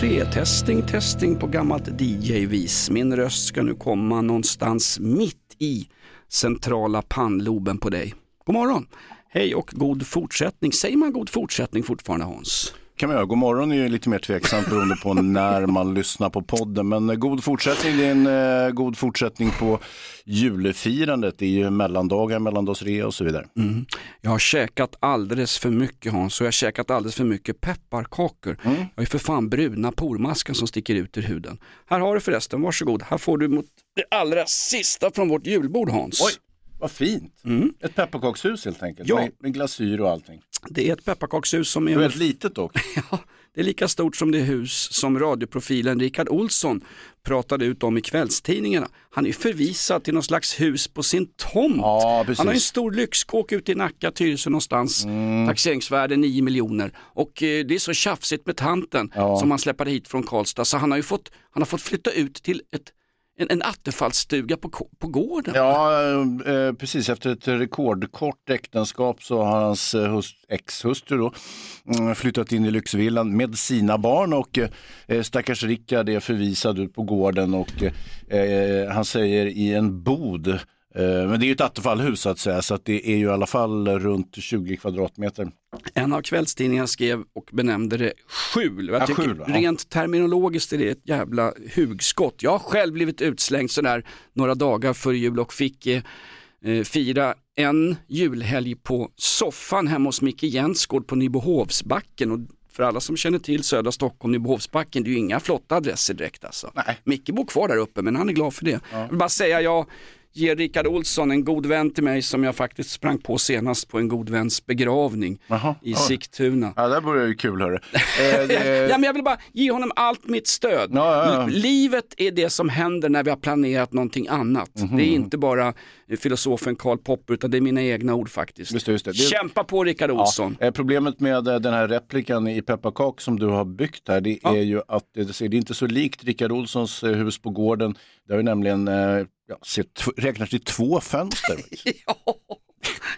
3. testing, testing på gammalt DJ-vis. Min röst ska nu komma någonstans mitt i centrala pannloben på dig. God morgon! Hej och god fortsättning. Säger man god fortsättning fortfarande Hans? Kan man göra. God morgon är ju lite mer tveksamt beroende på när man lyssnar på podden. Men eh, god fortsättning, det är en eh, god fortsättning på julfirandet. Det är ju mellandagar, mellandagsrea och så vidare. Mm. Jag har käkat alldeles för mycket Hans och jag har käkat alldeles för mycket pepparkakor. Jag har ju för fan bruna pormaskar som sticker ut ur huden. Här har du förresten, varsågod. Här får du mot det allra sista från vårt julbord Hans. Oj, vad fint. Ett pepparkakshus helt enkelt, Ja. med, med glasyr och allting. Det är ett pepparkakshus som är väldigt litet dock. Ja, det är lika stort som det hus som radioprofilen Rickard Olsson pratade ut om i kvällstidningarna. Han är förvisad till någon slags hus på sin tomt. Ja. Han har en stor lyxkåk ute i Nacka, Tyresö någonstans. Mm. Taxeringsvärde 9 miljoner. Och eh, det är så tjafsigt med tanten Ja. som han släppade hit från Karlstad. Så han har ju fått, han har fått flytta ut till ett, en, en attefallsstuga på, på gården. Ja, eh, precis. Efter ett rekordkort äktenskap så har hans eh, ex-hustru då, mm, flyttat in i lyxvillan med sina barn och eh, eh, stackars Rickard är förvisad ut på gården och eh, eh han säger i en bod eh, men det är ju ett attefallhus så att säga så att det är ju i alla fall runt 20 kvadratmeter. En av kvällstidningarna skrev och benämnde det skjul. Jag Ja, tycker skjul, ja. rent terminologiskt är det ett jävla hugskott. Jag har själv blivit utslängd sådär några dagar före jul och fick eh, eh, fira en julhelg på soffan hemma hos Micke Jensgård på Nybohovsbacken. Och för alla som känner till södra Stockholm, Nybohovsbacken, det är ju inga flotta adresser direkt alltså. Nej. Micke bor kvar där uppe men han är glad för det. Jag vill bara säga, jag ger Rickard Olsson, en god vän till mig som jag faktiskt sprang på senast på en god väns begravning Jaha, i. Sigtuna. Ja, där börjar ju kul hörru. Eh, det- Ja, men jag vill bara ge honom allt mitt stöd. Ja, ja, ja. Livet är det som händer när vi har planerat någonting annat. Mhm. Det är inte bara eh, filosofen Karl Popper utan det är mina egna ord faktiskt. Just det, just det. Kämpa på Rickard Olsson. Eh, Problemet med eh, den här replikan i pepparkak som du har byggt här, det är ju att det, är inte så likt Rickard Olssons hus på gården. Det har ju nämligen eh, ja, ser t- räknar till två fönster. Ja.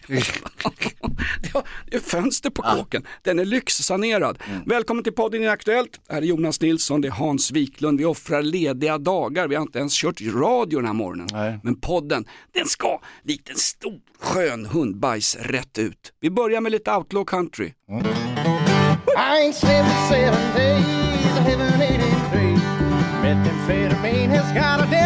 Det det är fönster på kåken. Den är lyxsanerad. Mm. Välkommen till podden i Aktuellt. Här är Jonas Nilsson, det är Hans Wiklund. Vi offrar lediga dagar. Vi har inte ens kört radio den här morgonen. Nej. Men podden, den ska likt en stor skön hundbajs rätt ut. Vi börjar med lite outlaw country. I ain't slept in seven days. I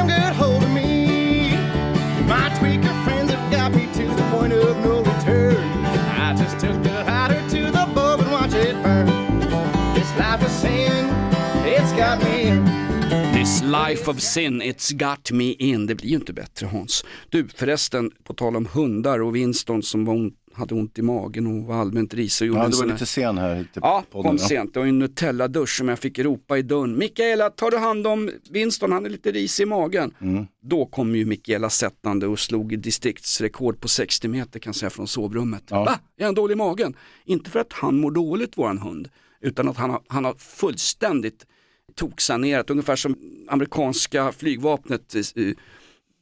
life of sin, it's got me in. Det blir ju inte bättre Hans. Du förresten, på tal om hundar och Winston som var ont, hade ont i magen och var allmänt risig Ja, du var lite sen här till Ja, podden. kom sent. Det var en Nutella-dusch som jag fick ropa i dörren. Mikaela, tar du hand om Winston? Han är lite risig i magen. Mm. Då kom ju Mikaela sättande och slog distriktsrekord på 60 meter kan jag säga från sovrummet. Ja. Va? Är han dålig i magen? Inte för att han mår dåligt, våran hund, utan att han har, han har fullständigt toksanerat, ungefär som amerikanska flygvapnet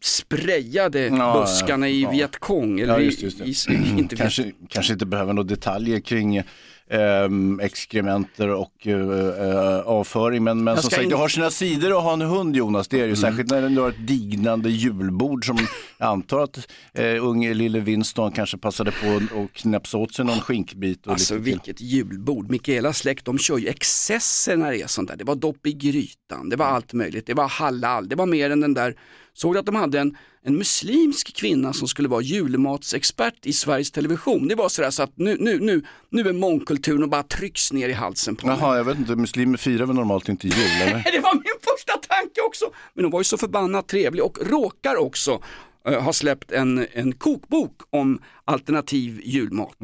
sprayade Ja, buskarna i ja. Vietcong. Eller Ja, just just i, inte kanske, kanske inte behöver några detaljer kring ehm, exkrementer och eh, avföring. Men, men som sagt, in- det har sina sidor att ha en hund Jonas. Det är det ju särskilt när du har ett dignande julbord som jag antar att eh, unge lille Winston kanske passade på att knäpsa åt sig någon skinkbit. Och Alltså lite till. vilket julbord. Mikaelas släkt de kör ju excesser när det är sånt där. Det var dopp i grytan, det var allt möjligt, det var halal, det var mer än den där. Såg du att de hade en, en muslimsk kvinna som skulle vara julmatsexpert i Sveriges Television? Det var sådär så att nu, nu, nu, nu är mångkulturen och bara trycks ner i halsen på mig. Jaha, jag vet inte, muslimer firar väl normalt inte jul eller? Det var min första tanke också. Men hon var ju så förbannat trevlig och råkar också har släppt en, en kokbok om alternativ julmat.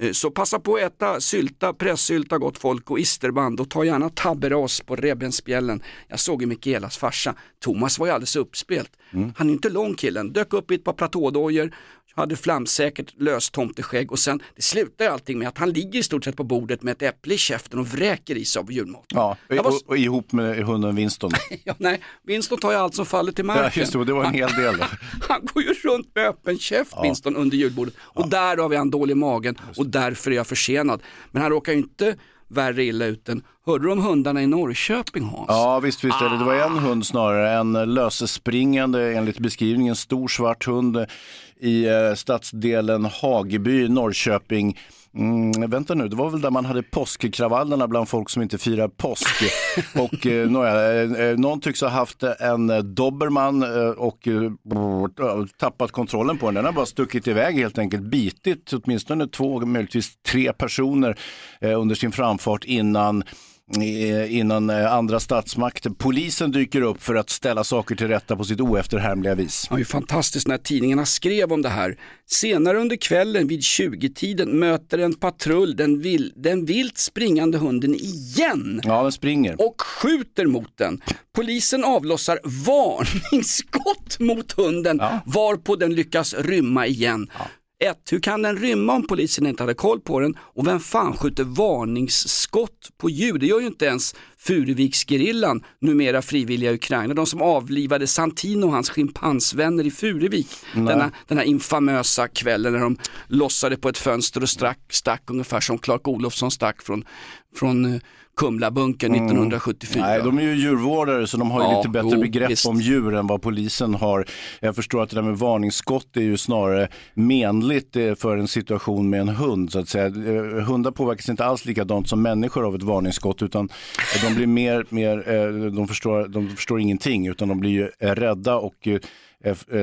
Eh, Så passa på att äta sylta, pressylta gott folk och isterband och ta gärna tabberas på revbensspjällen. Jag såg ju Mikaelas farsa, Thomas var ju alldeles uppspelt. Han är inte lång killen, dök upp i ett par platådojor, hade flamsäkert löstomteskägg och sen, det slutar allting med att han ligger i stort sett på bordet med ett äpple i käften och vräker i sig av julmat. Ja, Jag var- och, och ihop med hunden Winston. Ja, nej, Winston tar ju allt som faller till Ja, marken. just det, det var en hel del. Han går ju runt med öppen käft Winston under julbordet och därav är han dålig i magen och därför är jag försenad. Men han råkar ju inte värre illa ut än, hörde du om hundarna i Norrköping Hans? Ja visst, visst är det. Det var en hund snarare, en lösespringande enligt beskrivningen stor svart hund i eh, stadsdelen Hageby, Norrköping. Mm, vänta nu, det var väl där man hade påskkravallerna bland folk som inte firar påsk. och eh, nåja, eh, någon tycks ha haft en eh, dobermann eh, och eh, brr, tappat kontrollen på den. Den har bara stuckit iväg helt enkelt, bitit åtminstone två, möjligtvis tre personer eh, under sin framfart innan eh, innan eh, andra statsmakter. Polisen dyker upp för att ställa saker till rätta på sitt oefterhärmliga vis. Det var ju fantastiskt när tidningarna skrev om det här. Senare under kvällen vid 20-tiden möter en patrull den, vill, den vilt springande hunden igen. Ja, den springer. och skjuter mot den. Polisen avlossar varningsskott mot hunden varpå den lyckas rymma igen. Ett, hur kan den rymma om polisen inte hade koll på den? Och vem fan skjuter varningsskott på djur? Det gör ju inte ens Furuviksgerillan, numera frivilliga Ukraina, de som avlivade Santino och hans schimpansvänner i Furuvik. Denna, den här infamösa kvällen när de lossade på ett fönster och stack, stack ungefär som Clark Olofsson stack från, från Kumlabunkern 1974. Nej, de är ju djurvårdare så de har ju Ja, lite bättre jo, begrepp visst. om djur än vad polisen har. Jag förstår att det där med varningsskott är ju snarare menligt eh, för en situation med en hund så att säga. Eh, Hundar påverkas inte alls likadant som människor av ett varningsskott utan de blir mer, mer eh, de, förstår, de förstår ingenting utan de blir ju rädda och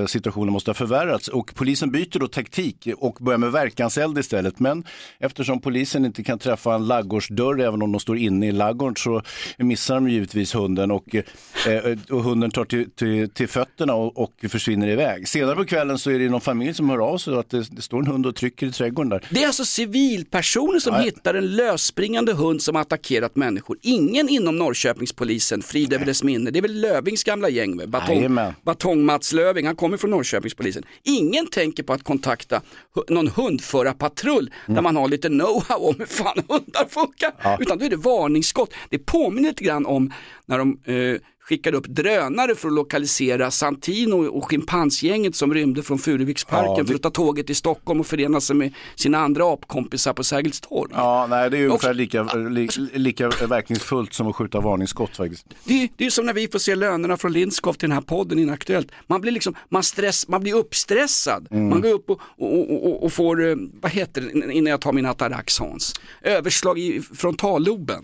situationen måste ha förvärrats och polisen byter då taktik och börjar med verkanseld istället. Men eftersom polisen inte kan träffa en laggårdsdörr även om de står inne i ladugården så missar de givetvis hunden och, eh, och hunden tar till, till, till fötterna och, och försvinner iväg. Senare på kvällen så är det någon familj som hör av sig att det, det står en hund och trycker i trädgården där. Det är alltså civilpersoner som Nej. hittar en lösspringande hund som attackerat människor. Ingen inom Norrköpingspolisen, frid över dess minne. Det är väl Lövings gamla gäng? Batong. Batong-Mats Löving, han kommer från Norrköpingspolisen. Ingen tänker på att kontakta någon hundförarpatrull där man har lite know-how om hur fan hundar funkar. Utan då är det varningsskott. Det påminner lite grann om när de eh, skickade upp drönare för att lokalisera Santino och schimpansgänget som rymde från Furuviksparken Ja, det- för att ta tåget till Stockholm och förena sig med sina andra apkompisar på Sergels torg. Ja, nej, det är ungefär Också- lika, li, lika verkningsfullt som att skjuta varningsskott faktiskt. Det, är- det är som när vi får se lönerna från Lindskov till den här podden Inaktuellt. Man blir liksom, man, stress, man blir uppstressad. Man går upp och, och, och, och, och får, eh, vad heter det innan jag tar min Atarax Hans? Överslag i frontalloben.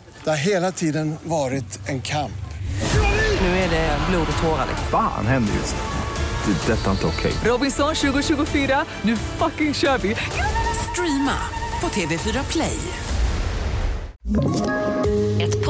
Det har hela tiden varit en kamp. Nu är det blod och tårar. Fan händer just nu. Det. är Detta är inte okej. Robinson 2024, nu fucking kör vi! Streama på TV4 Play.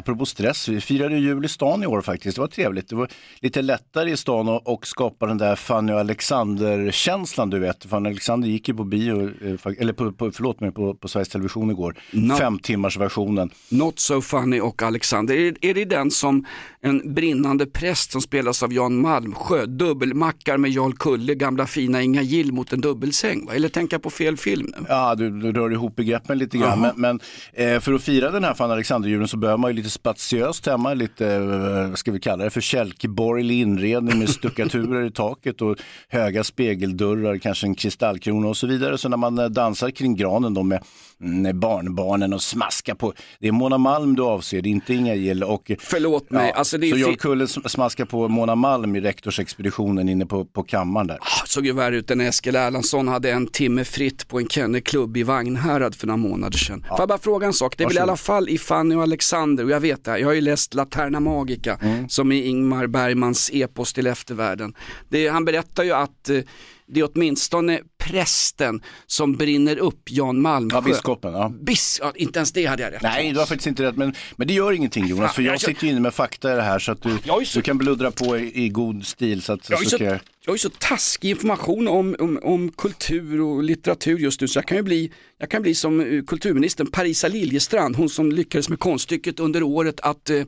Apropå stress, vi firade jul i stan i år faktiskt. Det var trevligt. Det var lite lättare i stan och, och skapa den där Fanny och Alexander-känslan du vet. Fanny Alexander gick ju på bio, eh, eller på, på, förlåt mig, på, på Sveriges Television igår. No. Fem timmars versionen. Not so funny och Alexander. Är, är det den som en brinnande präst som spelas av Jan Malmsjö, dubbelmackar med Jarl Kulle, gamla fina Inga Gill mot en dubbelsäng? Va? Eller tänker jag på fel film nu? Ja, du, du rör ihop begreppen lite grann. Men, men eh, för att fira den här Fanny Alexander-julen så behöver man ju lite spatiöst hemma, lite, eh, vad ska vi kalla det för, kälkeborgerlig inredning med stuckaturer i taket och höga spegeldörrar, kanske en kristallkrona och så vidare. Så när man eh, dansar kring granen då med barnbarnen och smaskar på, det är Mona Malm du avser, det är inte Inga Gill. Och, Förlåt mig, alltså det är så Jarl Kulle sm- smaskar på Mona Malm i rektorsexpeditionen inne på, på kammaren där. såg ju värre ut än Eskil Erlandsson hade en timme fritt på en kennelklubb i Vagnhärad för några månader sedan. Får jag bara fråga en sak? Det är väl i alla fall i Fanny och Alexander, och jag vet det, här, jag har ju läst Laterna Magica som är Ingmar Bergmans epos till eftervärlden. Det, han berättar ju att eh, det är åtminstone prästen som brinner upp Jan Malmsjö. Ja, biskopen. Ja. Bis, ja, inte ens det hade jag rätt Nej, du har faktiskt inte rätt, men, men det gör ingenting Jonas, för jag jag- sitter ju inne med fakta i det här så att du, är så- du kan bluddra på i, i god stil. Så att, Jag ju så jag... jag ju så taskig information om, om, om kultur och litteratur just nu så jag kan ju bli, jag kan bli som eh, kulturministern Parisa Liljestrand, hon som lyckades med konststycket under året att eh, eh,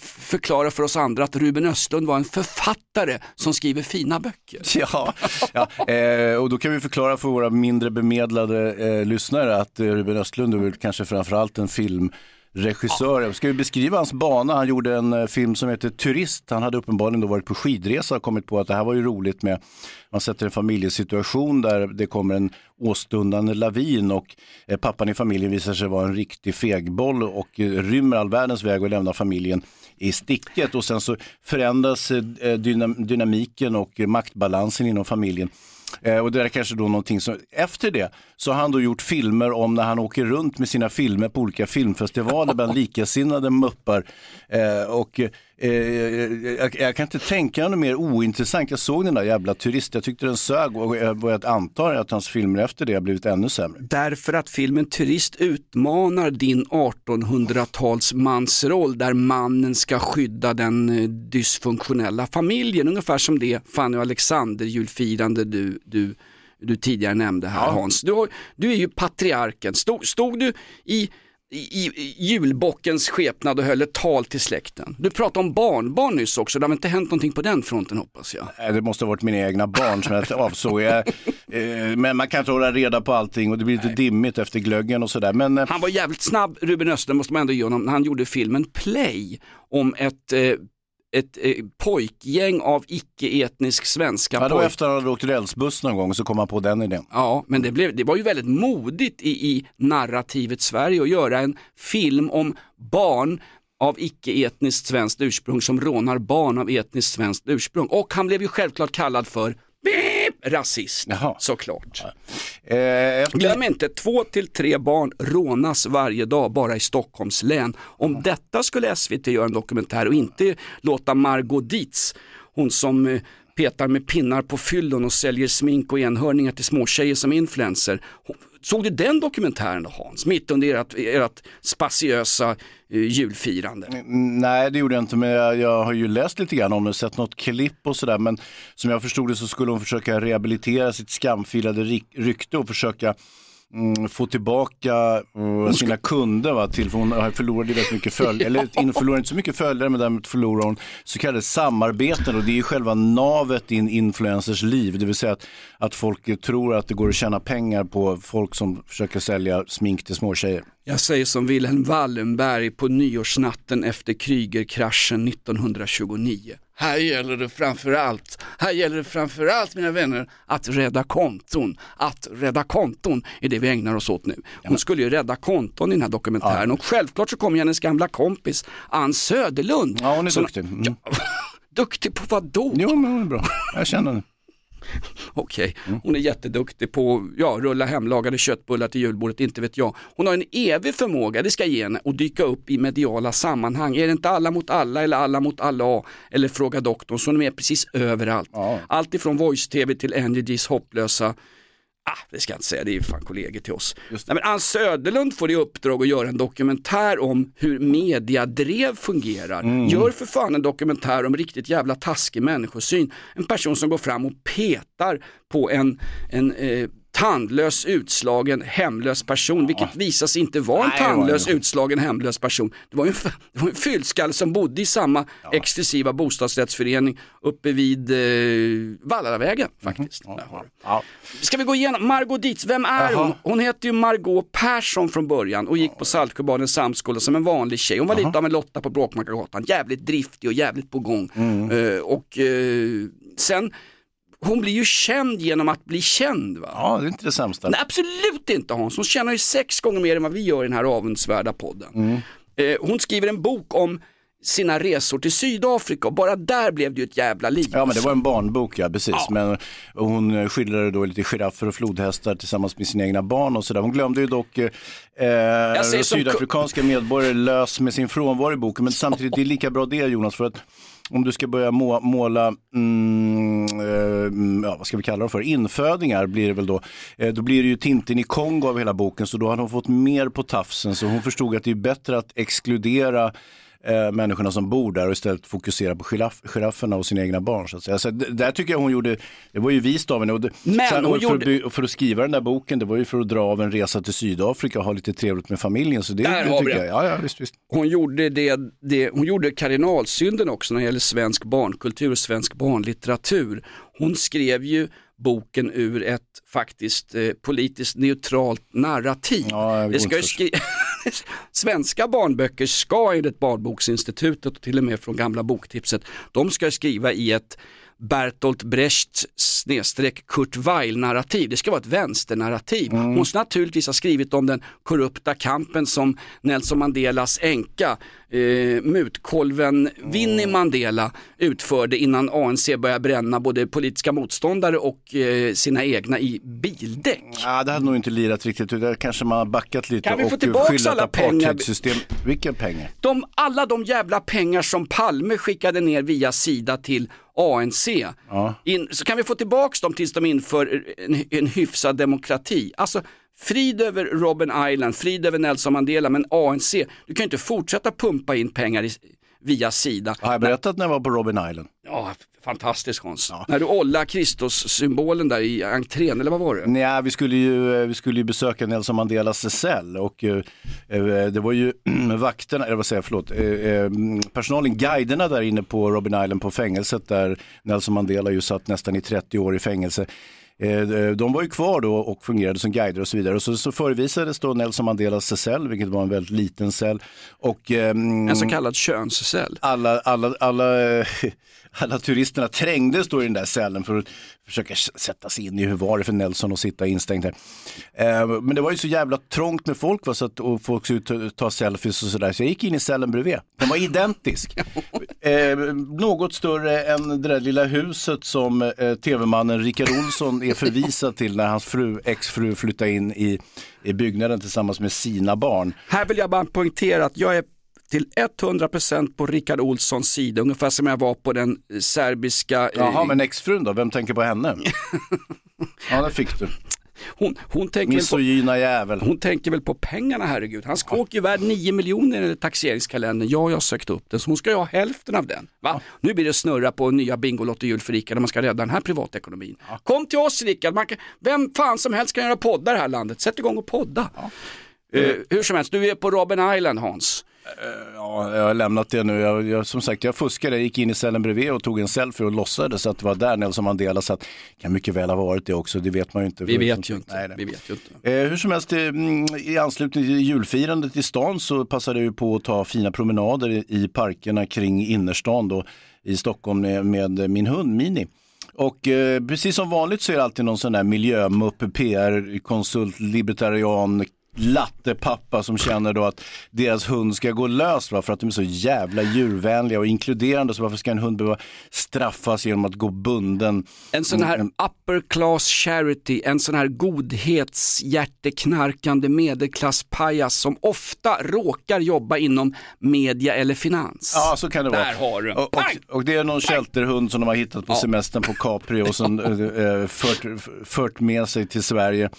förklara för oss andra att Ruben Östlund var en författare som skriver fina böcker. Ja, ja eh, och då kan vi förklara för våra mindre bemedlade eh, lyssnare att eh, Ruben Östlund är väl kanske framförallt en filmregissör. Ska vi beskriva hans bana? Han gjorde en eh, film som heter Turist. Han hade uppenbarligen då varit på skidresa och kommit på att det här var ju roligt med, man sätter en familjesituation där det kommer en åstundande lavin och eh, pappan i familjen visar sig vara en riktig fegboll och rymmer all världens väg och lämnar familjen i sticket och sen så förändras dynam- dynamiken och maktbalansen inom familjen. Eh, och det är kanske då någonting som, efter det så har han då gjort filmer om när han åker runt med sina filmer på olika filmfestivaler bland likasinnade muppar. Eh, och eh, jag, jag kan inte tänka mig något mer ointressant. Jag såg den där jävla turist, jag tyckte den sög och jag börjat anta att hans filmer efter det har blivit ännu sämre. Därför att filmen Turist utmanar din 1800-tals mansroll där mannen ska skydda den eh, dysfunktionella familjen. Ungefär som det Fanny och Alexander julfirande du, du, du tidigare nämnde här Hans. Du, har, du är ju patriarken. Stod, stod du i i, i julbockens skepnad och höll ett tal till släkten. Du pratade om barnbarn nyss också, det har väl inte hänt någonting på den fronten hoppas jag? Nej, Det måste ha varit mina egna barn som jag avsåg. Jag, eh, men man kan inte hålla reda på allting och det blir lite dimmigt efter glöggen och sådär. Men eh, Han var jävligt snabb, Ruben Östlund måste man ändå ge honom, när han gjorde filmen Play om ett, eh, ett eh, pojkgäng av icke-etnisk svenska ja, det var pojkar. efter att han åkt rälsbuss någon gång så kom han på den idén. Ja, men det, blev, det var ju väldigt modigt i, i narrativet Sverige att göra en film om barn av icke-etniskt svenskt ursprung som rånar barn av etniskt svenskt ursprung. Och han blev ju självklart kallad för rasist, såklart. Eh, efter... Glöm inte, två till tre barn rånas varje dag bara i Stockholms län. Om detta skulle SVT göra en dokumentär och inte låta Margot Dietz, hon som eh, petar med pinnar på fyllon och säljer smink och enhörningar till småtjejer som influencer. Hon- Såg du den dokumentären då Hans? Mitt under ert, ert spatiösa eh, julfirande. Nej, det gjorde jag inte, men jag, jag har ju läst lite grann om det, sett något klipp och sådär. Men som jag förstod det så skulle hon försöka rehabilitera sitt skamfilade rykte och försöka mm, få tillbaka uh, sina kunder va, till, för hon har förlorat väldigt mycket följare, eller in- förlorar inte så mycket följare men däremot förlorar hon så kallade samarbeten och det är ju själva navet i en influencers liv, det vill säga att, att folk tror att det går att tjäna pengar på folk som försöker sälja smink till småtjejer. Jag säger som Wilhelm Wallenberg på nyårsnatten efter Krügerkraschen 1929. Här gäller det framförallt, här gäller det framförallt mina vänner att rädda konton. Att rädda konton är det vi ägnar oss åt nu. Hon skulle ju rädda konton i den här dokumentären och självklart så kommer hennes gamla kompis Ann Söderlund. Ja, hon är som- duktig. Mm. Duktig på vad då? Jo, men hon är bra. Jag känner henne. Okej, hon är jätteduktig på ja, rulla hemlagade köttbullar till julbordet, inte vet jag. Hon har en evig förmåga, det ska jag ge henne, att dyka upp i mediala sammanhang. Är det inte alla mot alla eller alla mot alla eller Fråga doktorn så hon är med precis överallt. Allt ifrån voice-tv till NRJs hopplösa Ah, det ska jag inte säga, det är ju fan kollegor till oss. Nej, men Ann Söderlund får i uppdrag att göra en dokumentär om hur mediadrev fungerar. Gör för fan en dokumentär om riktigt jävla taskig människosyn. En person som går fram och petar på en, en eh, tandlös, utslagen, hemlös person, vilket visar sig inte vara en Nej, var tandlös, det. utslagen, hemlös person. Det var en, det var en fyllskalle som bodde i samma exklusiva bostadsrättsförening uppe vid eh, Vallaravägen faktiskt. Där har du. Ska vi gå igenom, Margot Dietz, vem är hon? Hon heter ju Margot Persson från början och gick på Saltsjöbadens samskola som en vanlig tjej. Hon var lite av en Lotta på Bråkmakargatan, jävligt driftig och jävligt på gång. Eh, och eh, sen, hon blir ju känd genom att bli känd va? Ja, det är inte det sämsta. Nej, absolut inte Hans, hon tjänar ju sex gånger mer än vad vi gör i den här avundsvärda podden. Mm. Eh, hon skriver en bok om sina resor till Sydafrika och bara där blev det ju ett jävla liv. Ja men det var en barnbok ja, precis. Men hon skildrade då lite giraffer och flodhästar tillsammans med sina egna barn och sådär. Hon glömde ju dock eh, som- sydafrikanska medborgare lös med sin frånvaro i boken. Men samtidigt, det är lika bra det Jonas, för att om du ska börja må, måla, mm, eh, ja, vad ska vi kalla dem för, infödingar blir det väl då. Eh, då blir det ju Tintin i Kongo av hela boken, så då hade hon fått mer på tafsen. Så hon förstod att det är bättre att exkludera eh, människorna som bor där och istället fokusera på giraff, girafferna och sina egna barn. Så att säga. Så d- där tycker jag hon gjorde, det var ju vist av henne. Och det, Men sen, hon för, gjorde- att, för att skriva den där boken, det var ju för att dra av en resa till Sydafrika och ha lite trevligt med familjen. Så det, Där det har vi det. jag. Ja, ja, visst, visst. Hon gjorde, det, det, hon gjorde kardinalsynden också när det gäller svensk barnkultur och svensk barnlitteratur. Hon skrev ju boken ur ett faktiskt eh, politiskt neutralt narrativ. jag det ska ju Svenska barnböcker ska enligt Barnboksinstitutet och till och med från gamla boktipset, de ska skriva i ett Bertolt Brecht snedstreck Kurt Weill narrativ. Det ska vara ett vänsternarrativ. Hon ska naturligtvis ha skrivit om den korrupta kampen som Nelson Mandelas änka, eh, mutkolven Winnie Mandela utförde innan ANC började bränna både politiska motståndare och eh, sina egna i bildäck. Ja, det hade nog inte lirat riktigt. Där kanske man har backat lite Kan vi få och pengar? apartheidsystem. Vilka pengar? de, alla de jävla pengar som Palme skickade ner via Sida till ANC, in, så kan vi få tillbaks dem tills de inför en, en hyfsad demokrati. Alltså frid över Robben Island, frid över Nelson Mandela, men ANC, du kan ju inte fortsätta pumpa in pengar i, via Sida. Har jag berättat när jag var på Robin Island? Ja, fantastiskt Hans. När du ollar Kristus-symbolen där i entrén, eller vad var det? Nej, vi skulle ju, vi skulle ju besöka Nelson Mandelas cell och eh, eh, det var ju vakterna, eller vad säger jag, förlåt, eh, personalen, guiderna där inne på Robin Island på fängelset där Nelson Mandela ju satt nästan i 30 år i fängelse. Eh, De var ju kvar då och fungerade som guider och så vidare. Och så, så förevisades då Nelson Mandelas cell, vilket var en väldigt liten cell. Och, ehm, En så kallad könscell. alla, alla, alla, eh, alla turisterna trängdes då i den där cellen för att försöka sätta sig in i hur var det för Nelson att sitta instängd här. Eh, Men det var ju så jävla trångt med folk va, så att, och folk skulle ta, ta selfies och sådär. Så jag gick in i cellen bredvid. Den var identisk. eh, något större än det där lilla huset som eh, tv-mannen Rickard Olsson är förvisad till när hans fru, exfru flyttade in i, i byggnaden tillsammans med sina barn. Här vill jag bara poängtera att jag är till 100% på Rickard Olssons sida, ungefär som jag var på den serbiska... eh, Jaha, men exfrun då? Vem tänker på henne? ja, där fick du. Hon, hon, tänker på, jävel. hon tänker väl på pengarna herregud. Hans kåk är ju värd 9 miljoner enligt taxeringskalendern. Ja, jag har sökt upp den så hon ska ju ha hälften av den. Va? Nu blir det snurra på nya Bingolotto-jul för Rickard när man ska rädda den här privatekonomin. Kom till oss Rickard, kan- vem fan som helst kan göra poddar i det här landet. Sätt igång och podda. Eh, hur som helst, du är på Robben Island Hans. Ja, jag har lämnat det nu. Jag, jag, som sagt, jag fuskade. Jag gick in i cellen bredvid och tog en selfie och låtsades att det var där Nelson Mandela satt. kan mycket väl ha varit det också, det vet man ju inte. Vi vet ju inte. Nej, nej. Vi vet ju inte. Eh, hur som helst, eh, i anslutning till julfirandet i stan så passade jag på att ta fina promenader i, i parkerna kring innerstan då, i Stockholm med, med min hund Mini. Och eh, precis som vanligt så är det alltid någon sån där miljömupp, PR-konsult, libertarian, lattepappa som känner då att deras hund ska gå lös va? för att de är så jävla djurvänliga och inkluderande. Så varför ska en hund behöva straffas genom att gå bunden? En sån här Mm, upper class charity, en sån här godhetshjärteknarkande medelklasspajas som ofta råkar jobba inom media eller finans. Ja, så kan det vara. Där har du och, och, och det är någon shelterhund som de har hittat på Ja. semestern på Capri och som eh, fört, fört med sig till Sverige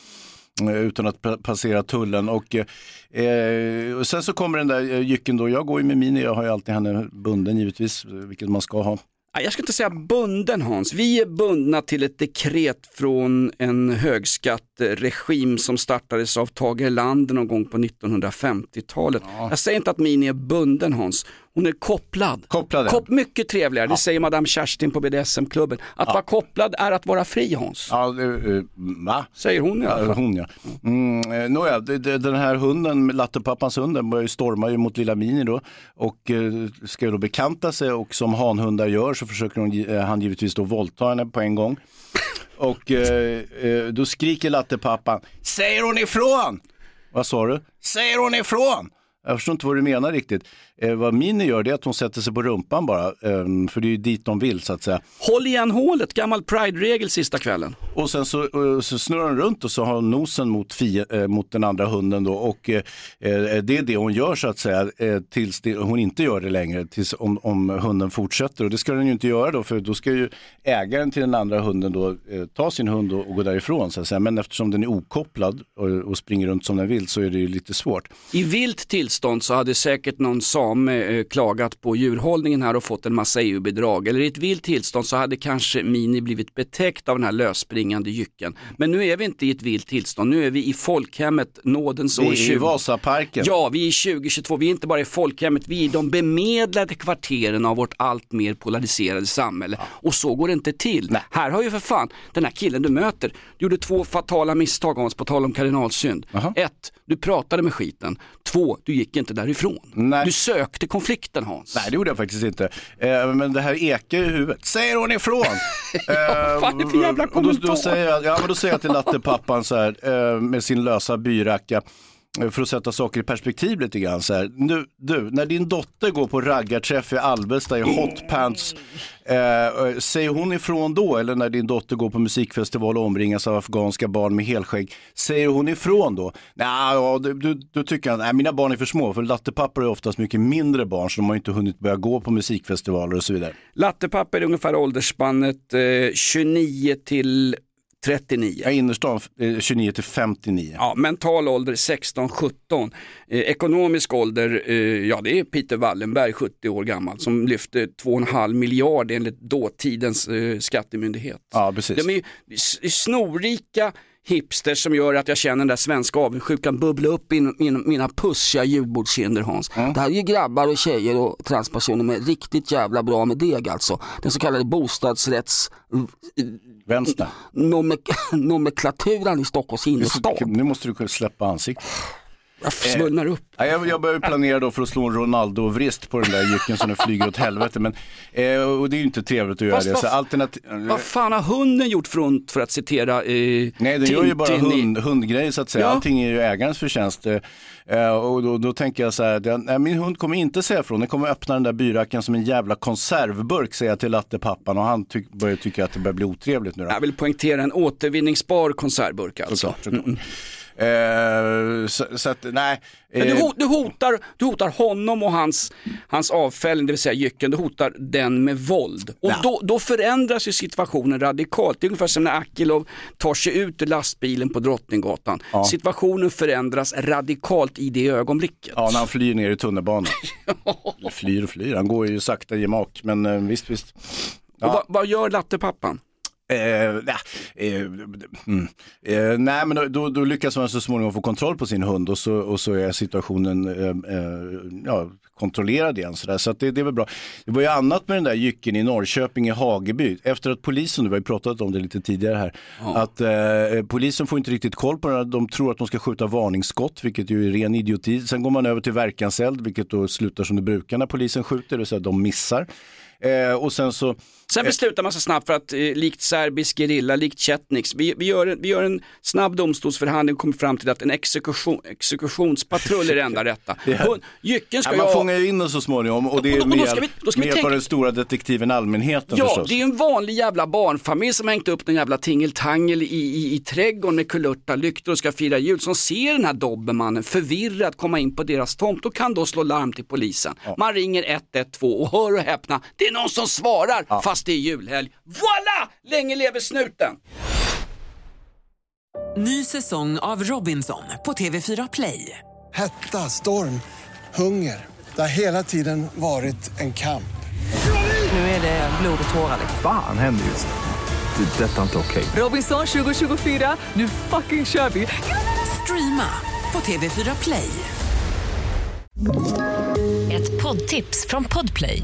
utan att pa- passera tullen. Och, eh, och sen så kommer den där eh, jycken då, jag går ju med Mini, jag har ju alltid henne bunden givetvis, eh, vilket man ska ha. Ja, Jag ska inte säga bunden Hans, vi är bundna till ett dekret från en högskatteregim som startades av Tage Erlander någon gång på 1950-talet. Jag säger inte att Mini är bunden Hans, hon är kopplad. Kopplad, ja. Kop mycket trevligare, det säger Madame Kerstin på BDSM-klubben. Att vara kopplad är att vara fri Hans. Ja, eh, va? Säger hon i alla Ja, fall. hon ja. Mm, eh, nåja, den här hunden, lattepappans hund, den börjar ju storma ju mot lilla Mini då och eh, ska ju då bekanta sig och som hanhundar gör så försöker hon, han givetvis då våldta henne på en gång. Och eh, då skriker lattepappan, säger hon ifrån? Vad sa du? Säger hon ifrån? Jag förstår inte vad du menar riktigt. Eh, vad Mini gör det är att hon sätter sig på rumpan bara, ehm, för det är ju dit de vill så att säga. Håll igen hålet, gammal pride-regel sista kvällen. Och sen så, eh, så snurrar hon runt och så har hon nosen mot, fie, eh, mot den andra hunden då och eh, det är det hon gör så att säga tills det, hon inte gör det längre, tills om, om hunden fortsätter och det ska den ju inte göra då för då ska ju ägaren till den andra hunden då ta sin hund och, och gå därifrån så att säga. Men eftersom den är okopplad och, och springer runt som den vill så är det ju lite svårt. I vilt tillstånd så hade säkert någon same eh, klagat på djurhållningen här och fått en massa EU-bidrag. Eller i ett vilt tillstånd så hade kanske Mini blivit betäckt av den här lösspringande jycken. Men nu är vi inte i ett vilt tillstånd, nu är vi i folkhemmet nådens Vi år är i 20. Vasaparken. Ja, vi är i 2022, vi är inte bara i folkhemmet, vi är i de bemedlade kvarteren av vårt allt mer polariserade samhälle. Och så går det inte till. Här har ju för fan, den här killen du möter, du gjorde två fatala misstag Hans, på tal om kardinalsynd. Ett, du pratade med skiten. Två, du gick inte därifrån. Du sökte konflikten Hans. Nej, det gjorde jag faktiskt inte. Eh, men det här ekar i huvudet. Säger hon ifrån? Vad fan är det för jävla och då, då, kommentar? säger jag, ja, men då säger jag till lattepappan så här, eh, med sin lösa byracka, eh, för att sätta saker i perspektiv lite grann. Så här. Nu, du, när din dotter går på raggarträff i Alvesta i hotpants, eh, eh, säger hon ifrån då? Eller när din dotter går på musikfestival och omringas av afghanska barn med helskägg, säger hon ifrån då? Nej, ja, du, du, då tycker att mina barn är för små, för lattepappor är oftast mycket mindre barn, så de har inte hunnit börja gå på musikfestivaler och så vidare. Lattepappor är ungefär åldersspannet eh, 29 till 39. Ja, innerstan eh, 29 till 59. Ja, mental ålder 16-17. Eh, ekonomisk ålder, eh, ja det är Peter Wallenberg, 70 år gammal, som lyfte 2,5 miljard enligt dåtidens eh, skattemyndighet. Ja, precis. De är s- snorrika hipsters som gör att jag känner den där svenska avundsjukan bubbla upp in mina pussiga julbordskinder Hans. Det här är ju grabbar och tjejer och transpersoner med riktigt jävla bra med deg alltså. Den så kallade bostadsrätts... Vänster. Nomenklaturan i Stockholms innerstad. Nu måste du släppa ansiktet. Jag svullnar upp. Ja, jag, jag börjar planera då för att slå en Ronaldo-vrist på den där jycken som den flyger åt helvete. Men, eh, och det är ju inte trevligt att göra Fast det. vad- Så alternativ... Vad fan har hunden gjort för ont för att citera eh, Nej, den gör ju bara hund, hundgrejer så att säga. Ja. Allting är ju ägarens förtjänst. Eh, och då, då tänker jag så här, den, nej, min hund kommer inte säga ifrån. Den kommer öppna den där byracken som en jävla konservburk, säger jag till lattepappan. Och han ty- börjar tycka att det börjar bli otrevligt nu då. Jag vill poängtera en återvinningsbar konservburk alltså. Såklart, såklart. Eh, så, så att, nej. Du, eh, hot, du, hotar, du hotar honom och hans, hans avfällning, det vill säga jycken, du hotar den med våld. Och då, då förändras ju situationen radikalt. Det är ungefär som när Akilov tar sig ut ur lastbilen på Drottninggatan. Situationen förändras radikalt i det ögonblicket. Ja, när han flyr ner i tunnelbanan. Flyr och flyr, han går ju sakta gemak, men eh, visst, visst. Och vad, vad gör lattepappan? Eh, eh, mm. eh, nej, men då- då, lyckas man så småningom få kontroll på sin hund och så, och så är situationen eh, eh, ja, kontrollerad igen. Så, där. så det, det är väl bra. Det var ju annat med den där jycken i Norrköping i Hageby. Efter att polisen, du har ju pratat om det lite tidigare här, att eh, polisen får inte riktigt koll på det här. De tror att de ska skjuta varningsskott, vilket ju är ren idioti. Sen går man över till verkanseld, vilket då slutar som det brukar när polisen skjuter, det vill säga de missar. Eh, och sen så Sen beslutar man sig snabbt för att eh, likt serbisk gerilla, likt Chetniks, vi, vi, gör en, vi gör en snabb domstolsförhandling och kommer fram till att en exekution, exekutionspatrull är det enda rätta. Jycken ska Ja, man ha- fångar ju in den så småningom och det Och är då- och med hjälp, vi- av den stora detektiven allmänheten Ja, förstås. det är en vanlig jävla barnfamilj som har hängt upp en jävla tingeltangel i, i, i trädgården med kulörta lyktor och ska fira jul. Som ser den här dobermannen förvirrad komma in på deras tomt och kan då slå larm till polisen. Man ringer 112 och hör och häpna, det är någon som svarar fast det är julhelg. Voila! Länge lever snuten! Ny säsong av Robinson på TV4 Play. Hetta, storm, hunger. Det har hela tiden varit en kamp. Nu är det blod och tårar. liksom. Fan händer just nu. Det. är Detta är inte okej. Robinson 2024, nu fucking kör vi! Streama på TV4 Play. Ett poddtips från Podplay.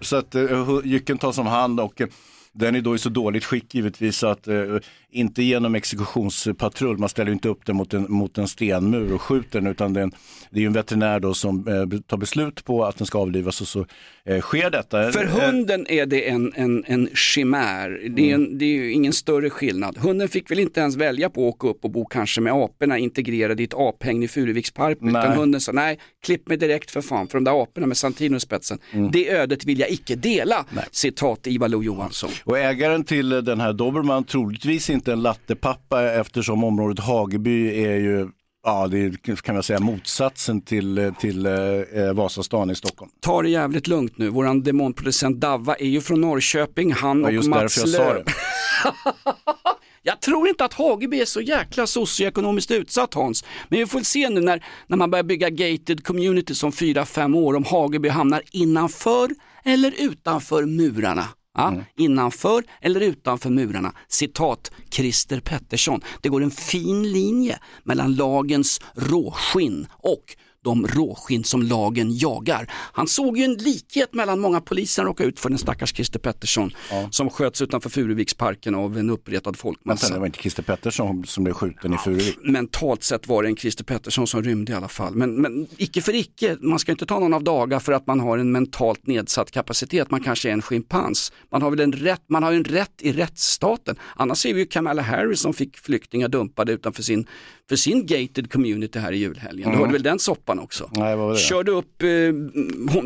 Så att eh, jycken tas om hand och eh, den är då i så dåligt skick givetvis att eh, inte genom exekutionspatrull, man ställer inte upp den mot en, mot en stenmur och skjuter den utan det är ju en veterinär då som eh, tar beslut på att den ska avlivas och så eh, sker detta. För Eh, hunden är det en, en, en chimär, det är, en, det är ju ingen större skillnad. Hunden fick väl inte ens välja på att åka upp och bo kanske med aporna integrerade i ett aphägn i Furuviksparken. Nej. Utan hunden sa nej, klipp mig direkt för fan, för de där aporna med Santino i spetsen, Mm. det ödet vill jag icke dela. Citat Ivar Lo-Johansson. Och ägaren till den här Dobermann troligtvis inte en lattepappa eftersom området Hageby är ju Ja, det är, kan man säga motsatsen till, till eh, eh, Vasastan i Stockholm. Ta det jävligt lugnt nu, våran demonproducent Davva är ju från Norrköping, han Ja, och Mats Lööf. Jag tror inte att Hageby är så jäkla socioekonomiskt utsatt Hans. Men vi får se nu när, när man börjar bygga gated community som 4-5 år om Hageby hamnar innanför eller utanför murarna. Ja, Innanför eller utanför murarna. Citat Christer Pettersson. Det går en fin linje mellan lagens råskinn och de råskinn som lagen jagar. Han såg ju en likhet mellan många poliser råkar ut för den stackars Christer Pettersson som sköts utanför Furuviksparken av en uppretad folkmassa. Vänta, det var inte Christer Pettersson som blev skjuten i Furuvik. Mentalt sett var det en Christer Pettersson som rymde i alla fall. Men, men icke för icke, man ska inte ta någon av dagar för att man har en mentalt nedsatt kapacitet. Man kanske är en schimpans. Man har väl en rätt, man har en rätt i rättsstaten. Annars ser vi ju Kamala Harris som fick flyktingar dumpade utanför sin, för sin gated community här i julhelgen. Du Mm. hörde väl den soppan också? Nej, vad var det? Körde upp eh,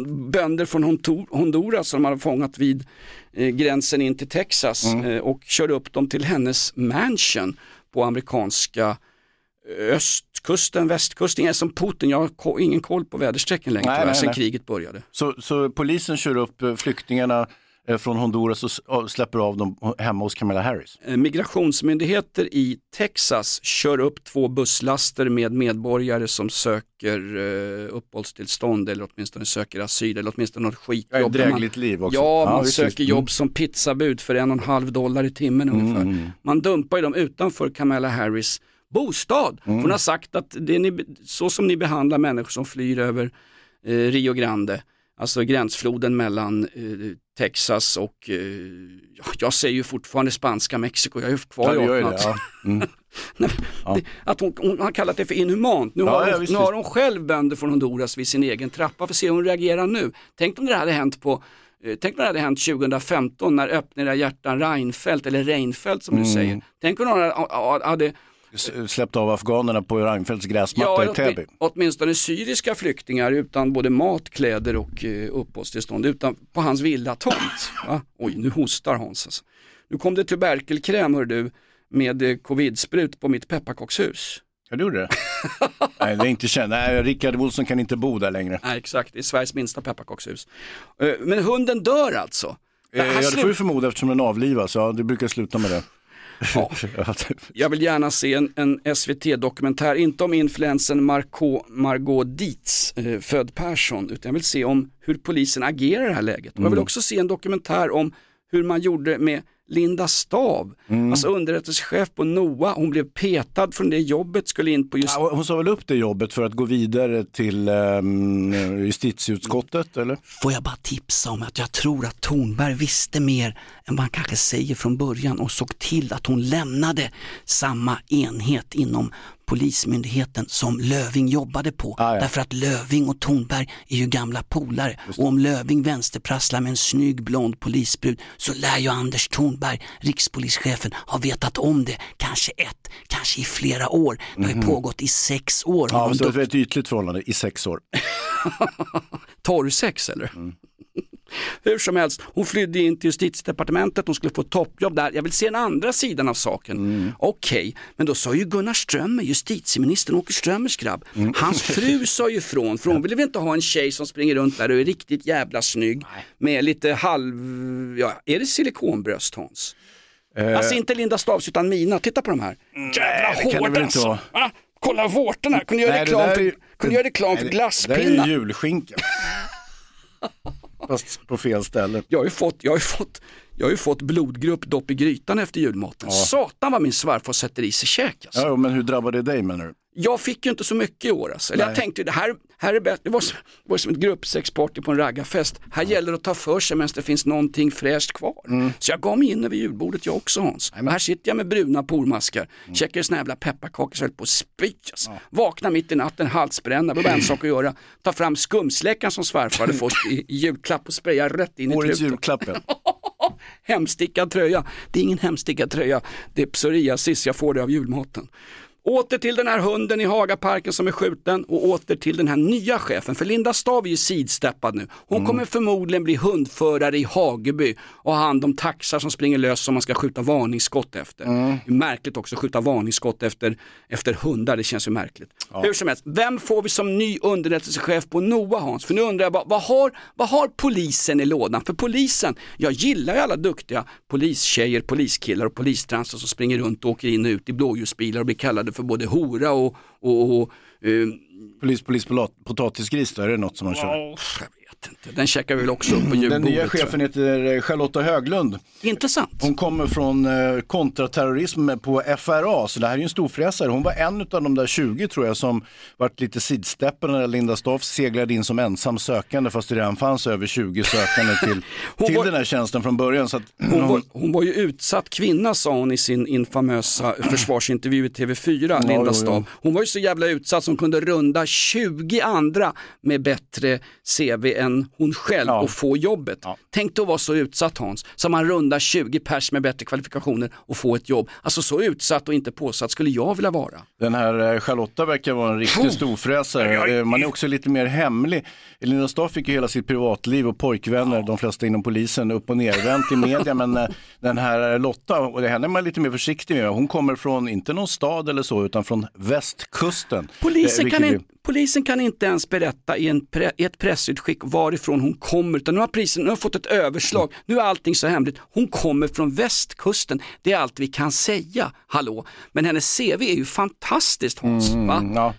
bönder från Honduras som de hade fångat vid eh, gränsen in till Texas Mm. eh, och körde upp dem till hennes mansion på amerikanska eh, östkusten, västkusten. Jag är som Putin, jag har ingen koll på väderstrecken längre Nej, tyvärr, nej, sen nej. kriget började. Så, så polisen kör upp eh, flyktingarna från Honduras och släpper av dem hemma hos Kamala Harris. Eh, Migrationsmyndigheter i Texas kör upp två busslaster med medborgare som söker eh, uppehållstillstånd eller åtminstone söker asyl eller åtminstone något skitjobb. Ett drägligt liv också. Ja, man söker visst. Mm. jobb som pizzabud för en och en halv dollar i timmen ungefär. Man dumpar ju dem utanför Kamala Harris bostad. Mm. Hon har sagt att det är ni, så som ni behandlar människor som flyr över eh, Rio Grande, alltså gränsfloden mellan eh, Texas och, eh, ja, jag säger ju fortfarande spanska Mexiko, jag är ju kvar Ja, i du gör ju 1800 det, ja. Mm. Att hon, hon har kallat det för inhumant. Nu, har, hon, visst, nu har hon själv bönder från Honduras vid sin egen trappa. Får se hur hon reagerar nu. Tänk om det hade hänt på eh, Tänk om det hade hänt 2015 när Öppna era hjärtan Reinfeldt, eller Reinfeldt som du Mm. säger. Tänk om hon hade, hade S- Släppte av afghanerna på Reinfeldts gräsmatta Ja, i Täby. åtminstone syriska flyktingar utan både mat, kläder och eh, uppehållstillstånd utan på hans villatomt. Va? Oj, nu hostar Hans. Alltså. Nu kom det tuberkelkräm hör du med eh, covidsprut på mitt pepparkakshus. Ja, det gjorde det. Nej, det är inte känt. Nej, Rickard Olsson kan inte bo där längre. Nej, exakt, det är Sveriges minsta pepparkakshus. Eh, men hunden dör alltså. Eh, ja, det får vi förmoda eftersom den avlivas. Ja, det brukar sluta med det. Ja. Jag vill gärna se en, en SVT-dokumentär, inte om influensen Marco, Margot Dietz, eh, född Persson, utan jag vill se om hur polisen agerar i det här läget. Och jag vill Mm. också se en dokumentär om hur man gjorde med Linda Stav, Mm. alltså underrättelsechef på NOA, hon blev petad från det jobbet, skulle in på just... Ja, hon sa väl upp det jobbet för att gå vidare till um, justitieutskottet, eller? Får jag bara tipsa om att jag tror att Thornberg visste mer än vad han kanske säger från början och såg till att hon lämnade samma enhet inom Polismyndigheten som Löving jobbade på. Därför att Löving och Thornberg är ju gamla polare och om Löving vänsterprasslar med en snygg blond polisbrud så lär ju Anders Thornberg, rikspolischefen, ha vetat om det kanske ett, kanske i flera år. Det har ju Mhm. pågått i sex år. Ja, så det var ett ytligt förhållande i sex år. Torrsex eller? Hur som helst, hon flydde in till justitiedepartementet, hon skulle få toppjobb där. Jag vill se den andra sidan av saken. Okej, men då sa ju Gunnar Strömmer, justitieministern, Åke Strömmers grabb, hans fru sa ju ifrån, för hon ville väl inte ha en tjej som springer runt där och är riktigt jävla snygg med lite halv, ja, är det silikonbröst Hans? Eh, Alltså inte Linda Stavs utan mina, titta på de här. det Jävla kan det hårda alltså. Ah, kolla vårtorna, kunde göra Nej, det reklam för, är kunde göra reklam för Nej, det- Det glasspinnar. där är ju julskinka. Fast på fel ställe. Jag har ju fått, jag har fått, jag har fått blodgrupp dopp i grytan efter julmaten. Ja. Satan vad min svärfar sätter i sig käk alltså. Ja, men hur drabbade det dig menar du? Jag fick ju inte så mycket i år alltså. Eller jag tänkte det här, här är bäst. Det var, som- det var som ett gruppsexparty på en raggarfest. Här gäller det att ta för sig medan det finns någonting fräscht kvar. Mm. Så jag gav mig in över julbordet jag också Hans. Och här sitter jag med bruna pormaskar, Mm. käkar såna jävla pepparkakor så jag höll på att spy alltså. Vaknar mitt i natten, halsbränna, bara en sak att göra. Ta fram skumsläckaren som svärfar hade fått i, i julklapp och spraya rätt in i Årets truten. julklapp. Hemstickad tröja. Det är ingen hemstickad tröja. Det är psoriasis, jag får det av julmaten. Åter till den här hunden i Hagaparken som är skjuten och åter till den här nya chefen. För Linda Stav är ju sidsteppad nu. Hon Mm. kommer förmodligen bli hundförare i Hageby och ha hand om taxar som springer lös som man ska skjuta varningsskott efter. Mm. Det är märkligt också att skjuta varningsskott efter, efter hundar, det känns ju märkligt. Hur som helst, vem får vi som ny underrättelsechef på NOA Hans? För nu undrar jag, vad, vad, har, vad har polisen i lådan? För polisen, jag gillar ju alla duktiga polistjejer, poliskillar och polistransar som springer runt och åker in och ut i blåljusbilar och blir kallade för både hora och, och, och eh, Polis, polis, potatisgris, då är det något som man kör. Vet inte, den checkar vi väl också upp på Den julbordet. nya tror jag. chefen heter eh, Charlotta Höglund. Intressant. Hon kommer från eh, kontraterrorism på FRA, så det här är ju en storfräsare. Hon var en av de där 20 tror jag som vart lite sidsteppade när Linda Staff seglade in som ensam sökande fast det redan fanns över 20 sökande till, till den här tjänsten från början. Så att, Hon var, hon var ju utsatt kvinna sa hon i sin infamösa försvarsintervju i TV4, Ja, Linda. Stav. Hon var ju så jävla utsatt som kunde runda 20 andra med bättre CV än hon själv och få jobbet. Tänk dig att vara så utsatt Hans, som man rundar 20 pers med bättre kvalifikationer och få ett jobb. Alltså så utsatt och inte påsatt skulle jag vilja vara. Den här eh, Charlotta verkar vara en riktig storfräsare. Eh, Man är också lite mer hemlig. Linda Staff fick ju hela sitt privatliv och pojkvänner, de flesta inom polisen, upp och nervänt i media. Men eh, den här Lotta, och det henne är man lite mer försiktig med. Hon kommer från, inte någon stad eller så, utan från västkusten. Polisen kan, vilket in, polisen kan inte ens berätta i, en pre, i ett pressutskick varifrån hon kommer, utan nu har polisen nu har fått ett överslag, nu är allting så hemligt. Hon kommer från västkusten, det är allt vi kan säga, hallå. Men hennes CV är ju fantastiskt Hans, Mm, ja.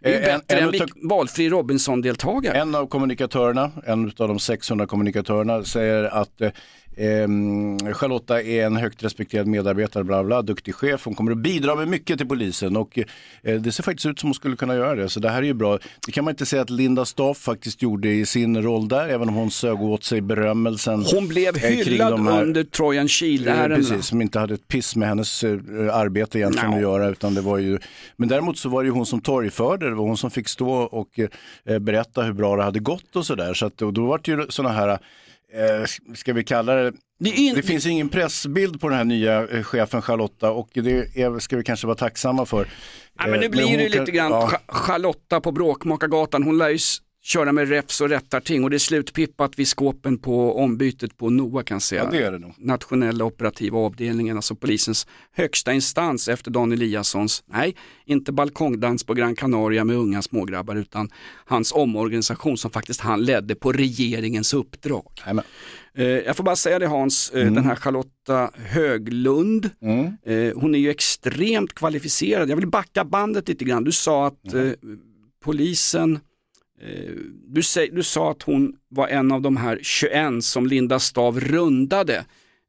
Det är ju Eh, en- bättre en än utav- vilk- valfri Robinson-deltagare. En av kommunikatörerna, en av de 600 kommunikatörerna säger att eh, ehm, Charlotta är en högt respekterad medarbetare, bla bla, duktig chef. Hon kommer att bidra med mycket till polisen och eh, det ser faktiskt ut som hon skulle kunna göra det. Så det här är ju bra. Det kan man inte säga att Linda Staff faktiskt gjorde i sin roll där, även om hon sög åt sig berömmelsen. Hon blev eh, hyllad här- under Trojan Eh, Shield-ärendena. Precis, som inte hade ett piss med hennes eh, arbete egentligen No. att göra. Utan det var ju, men däremot så var det ju hon som torgförde, det var hon som fick stå och eh, berätta hur bra det hade gått och sådär. Så att, och då var det ju sådana här, eh, ska vi kalla det, det, finns ingen pressbild på den här nya eh, chefen Charlotta och det är, ska vi kanske vara tacksamma för. Ja, men nu Eh, blir det ju kan- lite grann ja. Cha- Charlotta på Bråkmakargatan. Hon lär ju köra med refs och rättarting och det är slutpippat vid skåpen på ombytet på NOA kan jag säga. Ja, det är det nog. Nationella operativa avdelningen, alltså polisens högsta instans efter Dan Eliassons, nej, inte balkongdans på Gran Canaria med unga smågrabbar utan hans omorganisation som faktiskt han ledde på regeringens uppdrag. Eh, Jag får bara säga det Hans, eh, Mm. den här Charlotta Höglund, eh, hon är ju extremt kvalificerad. Jag vill backa bandet lite grann. Du sa att Mm. polisen, du, sä- du sa att hon var en av de här 21 som Linda Stav rundade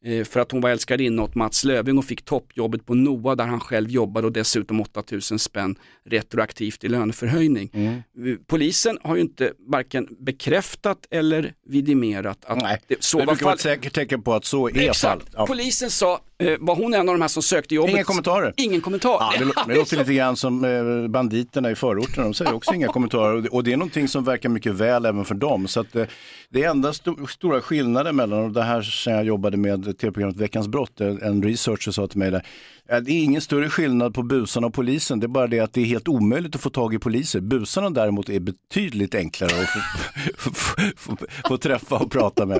eh, för att hon var älskarinna åt Mats Löfving och fick toppjobbet på NOA där han själv jobbade och dessutom 8000 spänn retroaktivt i löneförhöjning. Mm. Eh, Polisen har ju inte varken bekräftat eller vidimerat att Nej, det, så det var fallet. säkert tecken på att så är fallet. Ja. Polisen sa, eh, var hon en av de här som sökte jobbet? Inga kommentarer. Ingen kommentar. Ja, det, det låter lite grann som eh, banditerna i förorten, de säger också inga kommentarer. Och det- är någonting som verkar mycket väl även för dem. Så att, eh, det är enda sto- stora skillnaden mellan, och det här sen jag jobbade med tv-programmet Veckans brott, eh, en researcher sa till mig där, eh, det är ingen större skillnad på busarna och polisen, det är bara det att det är helt omöjligt att få tag i poliser. Busarna däremot är betydligt enklare att få, få, få, få, träffa och prata med.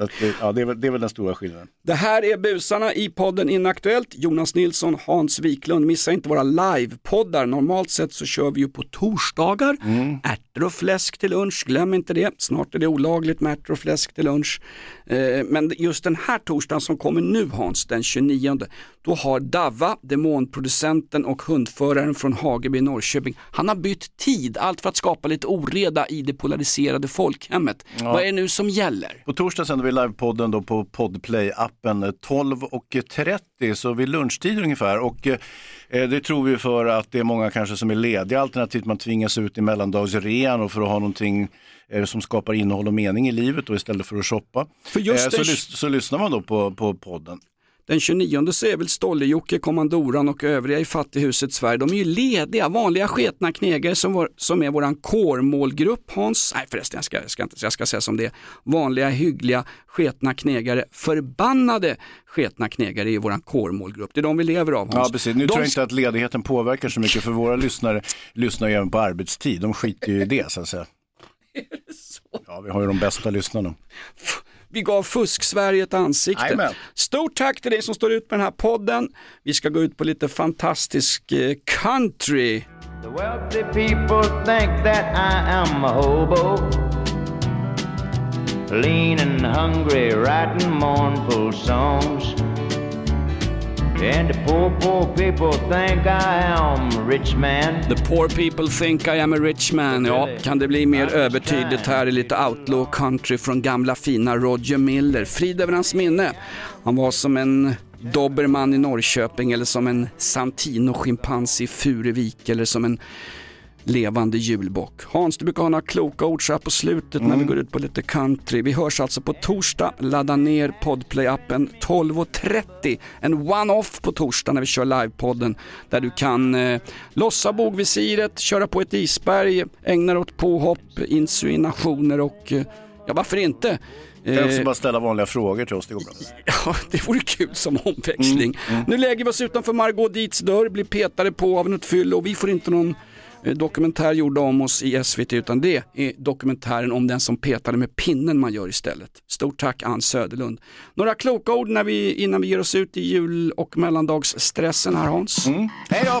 Att, eh, ja, det, är det är väl den stora skillnaden. Det här är busarna i podden Inaktuellt. Jonas Nilsson, Hans Wiklund. Missa inte våra livepoddar. Normalt sett så kör vi ju på torsdagar. Ärtor och fläsk till lunch, glöm inte det. Snart är det olagligt med ärtor och fläsk till lunch. Eh, Men just den här torsdagen som kommer nu Hans, den 29, då har Davva, demonproducenten och hundföraren från Hageby i Norrköping, han har bytt tid, allt för att skapa lite oreda i det polariserade folkhemmet. Ja. Vad är det nu som gäller? På torsdag sänder vi livepodden då på Podplay-appen eh, 12.30, så vid lunchtid ungefär. Och eh, det tror vi för att det är många kanske som är lediga, alternativt man tvingas ut i mellandagsrean och för att ha någonting eh, som skapar innehåll och mening i livet då, istället för att shoppa. För just Eh, så, lys- så lyssnar man då på, på podden. Den 29 så är väl Stolle-Jocke, Kommandoran och övriga i Fattighuset Sverige, de är ju lediga, vanliga sketna knegare som, var, som är våran kårmålgrupp Hans. Nej förresten, jag ska, jag ska, inte, jag ska säga som det är. Vanliga, hyggliga, sketna knegare, förbannade sketna knegare är våran kårmålgrupp. Det är de vi lever av Hans. Ja, precis. Nu de tror jag inte att ledigheten påverkar så mycket för våra lyssnare lyssnar ju även på arbetstid. De skiter ju i det så att säga. Ja, vi har ju de bästa lyssnarna. Vi gav Fusk-Sverige ett ansikte. Jajamän. Stort tack till dig som står ut med den här podden. Vi ska gå ut på lite fantastisk eh, country. The wealthy people think that I am a hobo. Lean and hungry, writing mournful songs. And the poor, poor people think I am a rich man. The poor people think I am a rich man. Ja, kan det bli mer övertydligt här i lite outlaw country från gamla fina Roger Miller. Frid över hans minne. Han var som en dobermann i Norrköping eller som en Santino-schimpans i Furuvik eller som en levande julbock. Hans, du brukar ha några kloka ord så här på slutet när vi går ut på lite country. Vi hörs alltså på torsdag. Ladda ner Podplay-appen 12.30. En one-off på torsdag när vi kör livepodden där du kan eh, lossa bogvisiret, köra på ett isberg, ägna dig åt påhopp, insinuationer och eh, ja, varför inte? Jag kan också Eh, bara ställa vanliga frågor till oss, det går bra. Ja, det vore kul som omväxling. Nu lägger vi oss utanför Margot Dietz dörr, blir petade på av något fyll och vi får inte någon Eh, dokumentär gjord om oss i SVT utan det är dokumentären om den som petade med pinnen man gör istället. Stort tack Ann Söderlund. Några kloka ord när vi, innan vi ger oss ut i jul och mellandagsstressen här Hans? Mm. Hej då!